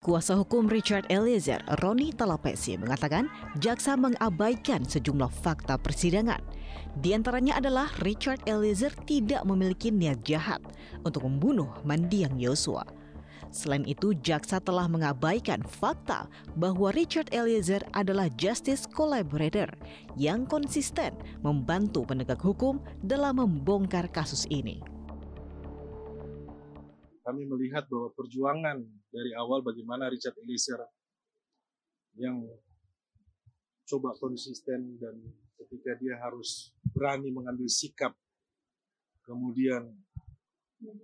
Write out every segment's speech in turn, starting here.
Kuasa hukum Richard Eliezer, Roni Talapesi, mengatakan jaksa mengabaikan sejumlah fakta persidangan. Di antaranya adalah Richard Eliezer tidak memiliki niat jahat untuk membunuh mendiang Yosua. Selain itu, jaksa telah mengabaikan fakta bahwa Richard Eliezer adalah justice collaborator yang konsisten membantu penegak hukum dalam membongkar kasus ini. Kami melihat bahwa perjuangan dari awal bagaimana Richard Eliezer yang coba konsisten dan ketika dia harus berani mengambil sikap, kemudian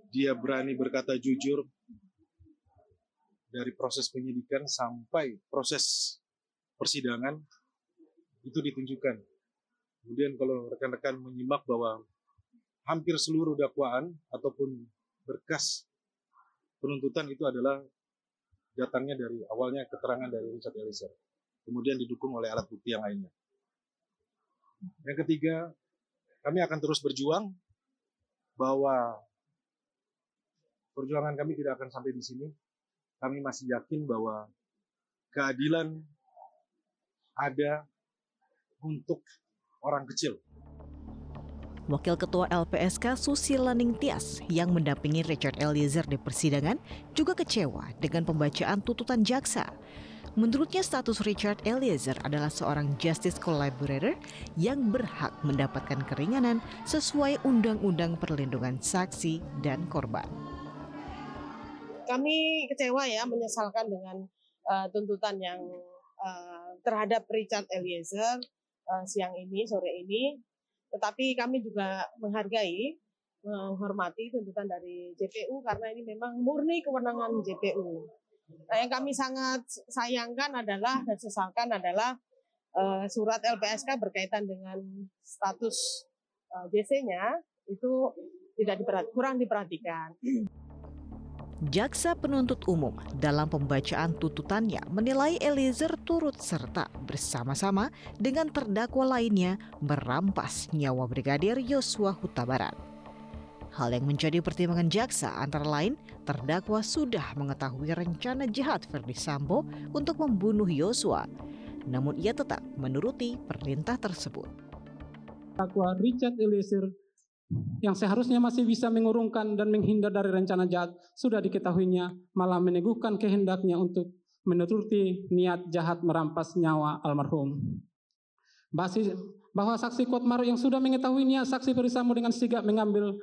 dia berani berkata jujur, dari proses penyidikan sampai proses persidangan itu ditunjukkan. Kemudian kalau rekan-rekan menyimak bahwa hampir seluruh dakwaan ataupun berkas penuntutan itu adalah datangnya dari awalnya keterangan dari Richard Eliezer. Kemudian didukung oleh alat bukti yang lainnya. Yang ketiga, kami akan terus berjuang bahwa perjuangan kami tidak akan sampai di sini kami masih yakin bahwa keadilan ada untuk orang kecil. Wakil Ketua LPSK Susila Ningtyas yang mendampingi Richard Eliezer di persidangan juga kecewa dengan pembacaan tuntutan jaksa. Menurutnya status Richard Eliezer adalah seorang justice collaborator yang berhak mendapatkan keringanan sesuai Undang-Undang Perlindungan Saksi dan Korban kami kecewa ya menyesalkan dengan uh, tuntutan yang uh, terhadap Richard Eliezer uh, siang ini sore ini tetapi kami juga menghargai menghormati tuntutan dari JPU karena ini memang murni kewenangan JPU. Nah, yang kami sangat sayangkan adalah dan sesalkan adalah uh, surat LPSK berkaitan dengan status uh, JC-nya itu tidak diperhati, kurang diperhatikan. Jaksa penuntut umum dalam pembacaan tuntutannya menilai Eliezer turut serta bersama-sama dengan terdakwa lainnya merampas nyawa Brigadir Yosua Huta Barat. Hal yang menjadi pertimbangan jaksa antara lain terdakwa sudah mengetahui rencana jahat Verdi Sambo untuk membunuh Yosua, namun ia tetap menuruti perintah tersebut. Terdakwa Richard Eliezer yang seharusnya masih bisa mengurungkan dan menghindar dari rencana jahat sudah diketahuinya malah meneguhkan kehendaknya untuk menuruti niat jahat merampas nyawa almarhum. Basis, bahwa saksi Kotmar yang sudah mengetahuinya saksi Perisambo dengan sigap mengambil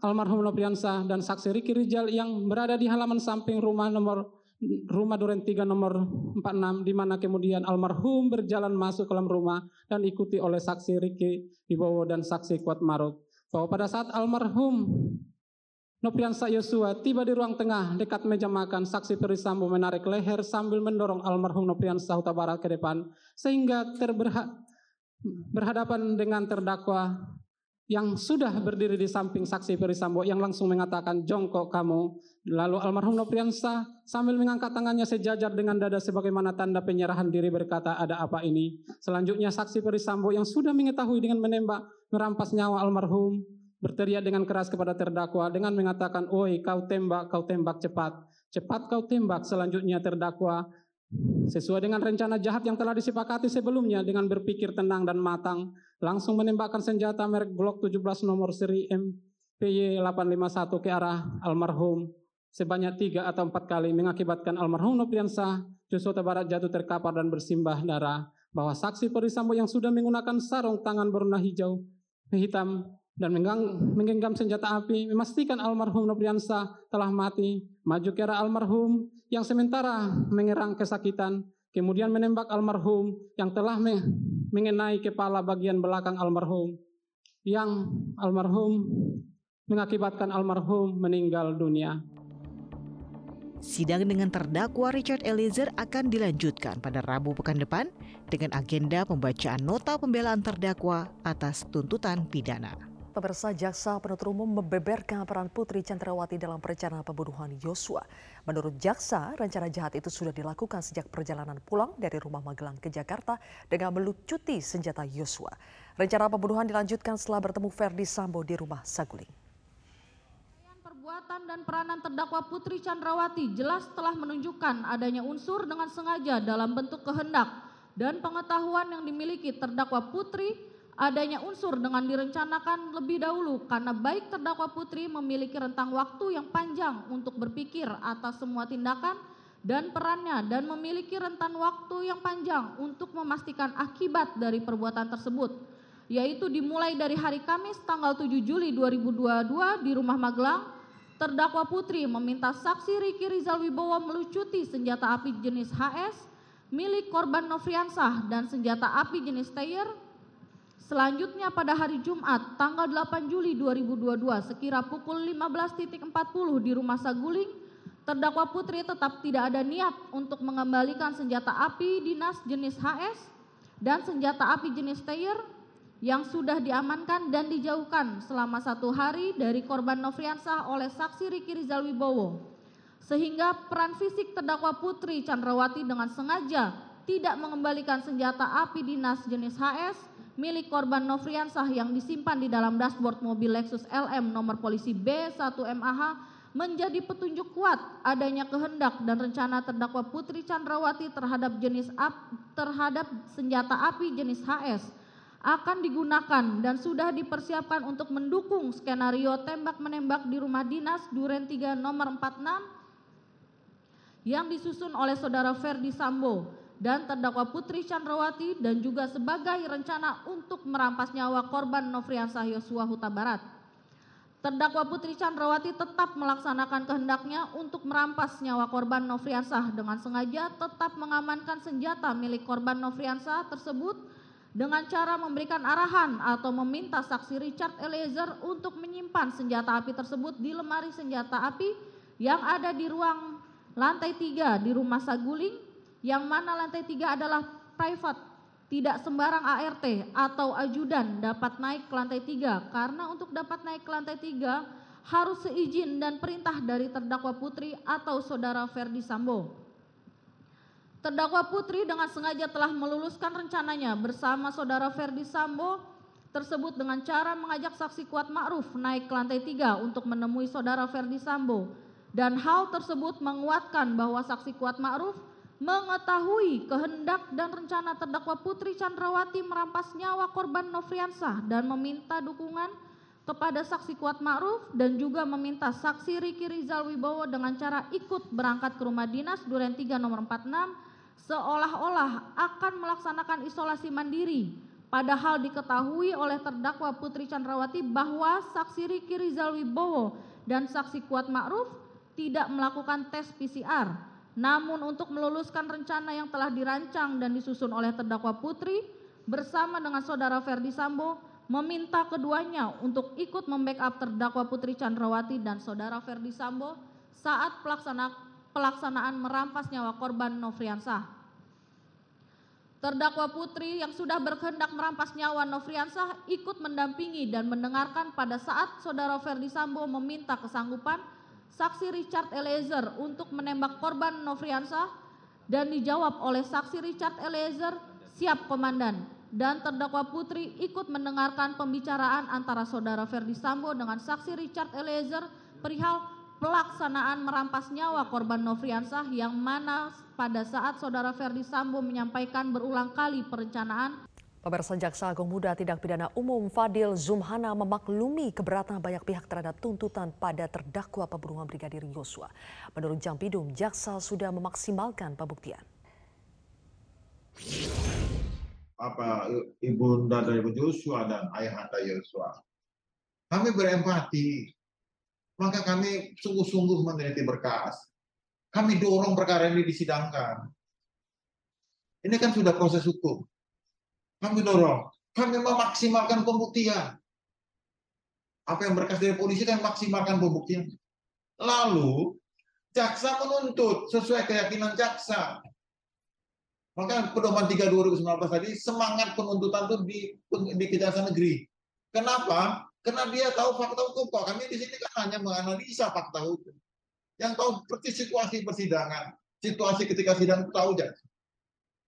almarhum Nopriansa dan saksi Riki Rijal yang berada di halaman samping rumah nomor rumah Duren 3 nomor 46 di mana kemudian almarhum berjalan masuk ke dalam rumah dan ikuti oleh saksi Riki Wibowo dan saksi Kuat Marut bahwa pada saat almarhum Nopriansa Yosua tiba di ruang tengah dekat meja makan, saksi Perisambo menarik leher sambil mendorong almarhum Nopriansa Huta Barat ke depan sehingga terberha berhadapan dengan terdakwa yang sudah berdiri di samping saksi Perisambo yang langsung mengatakan jongkok kamu. Lalu almarhum Nopriansa sambil mengangkat tangannya sejajar dengan dada sebagaimana tanda penyerahan diri berkata ada apa ini. Selanjutnya saksi Perisambo yang sudah mengetahui dengan menembak merampas nyawa almarhum berteriak dengan keras kepada terdakwa dengan mengatakan, "Oi, kau tembak, kau tembak cepat. Cepat kau tembak." Selanjutnya terdakwa Sesuai dengan rencana jahat yang telah disepakati sebelumnya dengan berpikir tenang dan matang, langsung menembakkan senjata merek Glock 17 nomor seri MPY 851 ke arah almarhum sebanyak tiga atau empat kali mengakibatkan almarhum Nopriansa Joshua Barat jatuh terkapar dan bersimbah darah. Bahwa saksi Perisambo yang sudah menggunakan sarung tangan berwarna hijau hitam dan menggenggam senjata api memastikan almarhum Nopriansa telah mati maju ke arah almarhum yang sementara mengerang kesakitan, kemudian menembak almarhum yang telah mengenai kepala bagian belakang almarhum, yang almarhum mengakibatkan almarhum meninggal dunia. Sidang dengan terdakwa Richard Eliezer akan dilanjutkan pada Rabu pekan depan dengan agenda pembacaan nota pembelaan terdakwa atas tuntutan pidana. Pemirsa Jaksa Penuntut Umum membeberkan peran Putri Chandrawati dalam perencanaan pembunuhan Yosua. Menurut Jaksa, rencana jahat itu sudah dilakukan sejak perjalanan pulang dari rumah Magelang ke Jakarta dengan melucuti senjata Yosua. Rencana pembunuhan dilanjutkan setelah bertemu Ferdi Sambo di rumah Saguling Perbuatan dan peranan terdakwa Putri Chandrawati jelas telah menunjukkan adanya unsur dengan sengaja dalam bentuk kehendak dan pengetahuan yang dimiliki terdakwa Putri adanya unsur dengan direncanakan lebih dahulu karena baik terdakwa Putri memiliki rentang waktu yang panjang untuk berpikir atas semua tindakan dan perannya dan memiliki rentan waktu yang panjang untuk memastikan akibat dari perbuatan tersebut yaitu dimulai dari hari Kamis tanggal 7 Juli 2022 di Rumah Magelang, terdakwa Putri meminta saksi Riki Rizal Wibowo melucuti senjata api jenis HS milik korban Nofriansah dan senjata api jenis Teyer. Selanjutnya pada hari Jumat tanggal 8 Juli 2022 sekira pukul 15.40 di Rumah Saguling, terdakwa Putri tetap tidak ada niat untuk mengembalikan senjata api dinas jenis HS dan senjata api jenis Teyer yang sudah diamankan dan dijauhkan selama satu hari dari korban Nofriansah oleh saksi Riki Rizal Wibowo. Sehingga peran fisik terdakwa Putri Chandrawati dengan sengaja tidak mengembalikan senjata api dinas jenis HS milik korban Nofriansah yang disimpan di dalam dashboard mobil Lexus LM nomor polisi B1MAH menjadi petunjuk kuat adanya kehendak dan rencana terdakwa Putri Chandrawati terhadap jenis ap, terhadap senjata api jenis HS akan digunakan dan sudah dipersiapkan untuk mendukung skenario tembak-menembak di rumah dinas Duren 3 nomor 46 yang disusun oleh saudara Ferdi Sambo dan terdakwa Putri Chandrawati dan juga sebagai rencana untuk merampas nyawa korban Nofriansah Yosua Huta Barat. Terdakwa Putri Chandrawati tetap melaksanakan kehendaknya untuk merampas nyawa korban Nofriansah dengan sengaja tetap mengamankan senjata milik korban Nofriansah tersebut dengan cara memberikan arahan atau meminta saksi Richard Eliezer untuk menyimpan senjata api tersebut di lemari senjata api yang ada di ruang lantai tiga di rumah Saguling yang mana lantai tiga adalah private tidak sembarang ART atau ajudan dapat naik ke lantai tiga karena untuk dapat naik ke lantai tiga harus seizin dan perintah dari terdakwa putri atau saudara Ferdi Sambo. Terdakwa Putri dengan sengaja telah meluluskan rencananya bersama saudara Ferdi Sambo tersebut dengan cara mengajak saksi kuat Ma'ruf naik ke lantai tiga untuk menemui saudara Ferdi Sambo. Dan hal tersebut menguatkan bahwa saksi kuat Ma'ruf mengetahui kehendak dan rencana terdakwa Putri Chandrawati merampas nyawa korban Nofriansah dan meminta dukungan kepada saksi kuat Ma'ruf dan juga meminta saksi Riki Rizal Wibowo dengan cara ikut berangkat ke rumah dinas Duren 3 nomor 46 seolah-olah akan melaksanakan isolasi mandiri padahal diketahui oleh terdakwa Putri Chandrawati bahwa saksi Riki Rizal Wibowo dan saksi Kuat Ma'ruf tidak melakukan tes PCR. Namun untuk meluluskan rencana yang telah dirancang dan disusun oleh terdakwa Putri bersama dengan saudara Ferdi Sambo meminta keduanya untuk ikut membackup terdakwa Putri Chandrawati dan saudara Ferdi Sambo saat pelaksana, pelaksanaan merampas nyawa korban Nofriansah. Terdakwa Putri yang sudah berkehendak merampas nyawa Nofriansah ikut mendampingi dan mendengarkan pada saat saudara Ferdi Sambo meminta kesanggupan saksi Richard Eliezer untuk menembak korban Nofriansah dan dijawab oleh saksi Richard Eliezer siap komandan. Dan terdakwa Putri ikut mendengarkan pembicaraan antara saudara Ferdi Sambo dengan saksi Richard Eliezer perihal pelaksanaan merampas nyawa korban Nofriansah yang mana pada saat saudara Ferdi Sambo menyampaikan berulang kali perencanaan Pemirsa Jaksa Agung Muda Tindak Pidana Umum Fadil Zumhana memaklumi keberatan banyak pihak terhadap tuntutan pada terdakwa pembunuhan Brigadir Yosua. Menurut Jampidum, jaksa sudah memaksimalkan pembuktian. Apa ibunda dari Yosua dan ayahanda Yosua. Kami berempati maka kami sungguh-sungguh meneliti berkas. Kami dorong perkara ini disidangkan. Ini kan sudah proses hukum. Kami dorong. Kami memaksimalkan pembuktian. Apa yang berkas dari polisi kan maksimalkan pembuktian. Lalu, jaksa menuntut sesuai keyakinan jaksa. Maka pedoman 3 2019 tadi semangat penuntutan itu di, di Kejaksaan Negeri. Kenapa? Karena dia tahu fakta hukum kok. Kami di sini kan hanya menganalisa fakta hukum. Yang tahu seperti situasi persidangan, situasi ketika sidang tahu jaksa.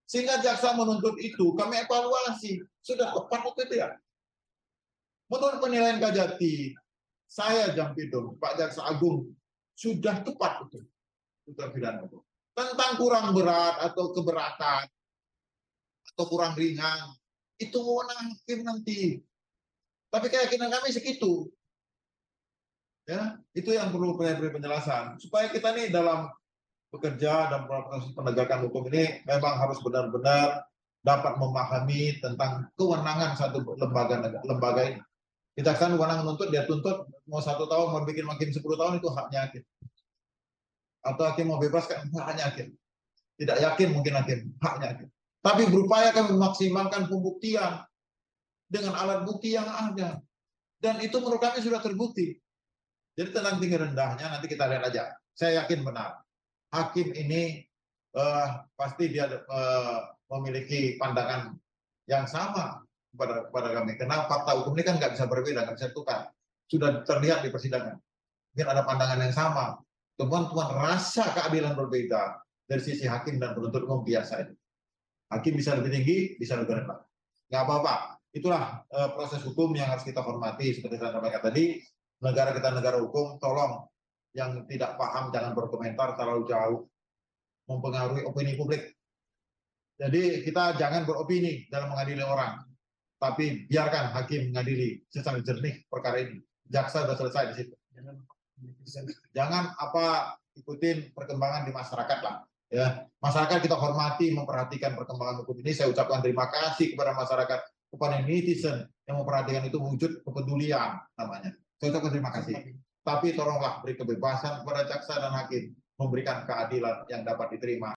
Sehingga jaksa menuntut itu, kami evaluasi. Sudah tepat atau tidak? Menurut penilaian Kajati, saya Jampidum, Pak Jaksa Agung sudah tepat itu itu. Tentang kurang berat atau keberatan atau kurang ringan, itu wewenang hakim nanti. Tapi keyakinan kami segitu. Ya, itu yang perlu penjelasan supaya kita nih dalam bekerja dan proses penegakan hukum ini memang harus benar-benar dapat memahami tentang kewenangan satu lembaga lembaga ini. Kita kan wewenang menuntut, dia tuntut mau satu tahun, mau bikin makin 10 tahun itu haknya hakim. Atau hakim mau bebaskan, haknya hakim. Tidak yakin mungkin hakim, haknya hakim. Tapi berupaya kami memaksimalkan pembuktian dengan alat bukti yang ada. Dan itu menurut kami sudah terbukti. Jadi tentang tinggi rendahnya nanti kita lihat aja. Saya yakin benar. Hakim ini uh, pasti dia uh, memiliki pandangan yang sama kepada, kepada kami. Karena fakta hukum ini kan nggak bisa berbeda, nggak bisa tukar. Sudah terlihat di persidangan. Mungkin ada pandangan yang sama. Teman-teman rasa keadilan berbeda dari sisi hakim dan penuntut umum biasa itu. Hakim bisa lebih tinggi, bisa lebih rendah. Nggak apa-apa. Itulah uh, proses hukum yang harus kita hormati. Seperti saya sampaikan tadi, negara kita negara hukum, tolong yang tidak paham jangan berkomentar terlalu jauh mempengaruhi opini publik. Jadi kita jangan beropini dalam mengadili orang, tapi biarkan hakim mengadili secara jernih perkara ini. Jaksa sudah selesai di situ. Jangan apa ikutin perkembangan di masyarakat lah. Ya, masyarakat kita hormati, memperhatikan perkembangan hukum ini. Saya ucapkan terima kasih kepada masyarakat, kepada netizen yang memperhatikan itu wujud kepedulian namanya. Saya ucapkan terima kasih. Tapi tolonglah beri kebebasan kepada jaksa dan hakim memberikan keadilan yang dapat diterima.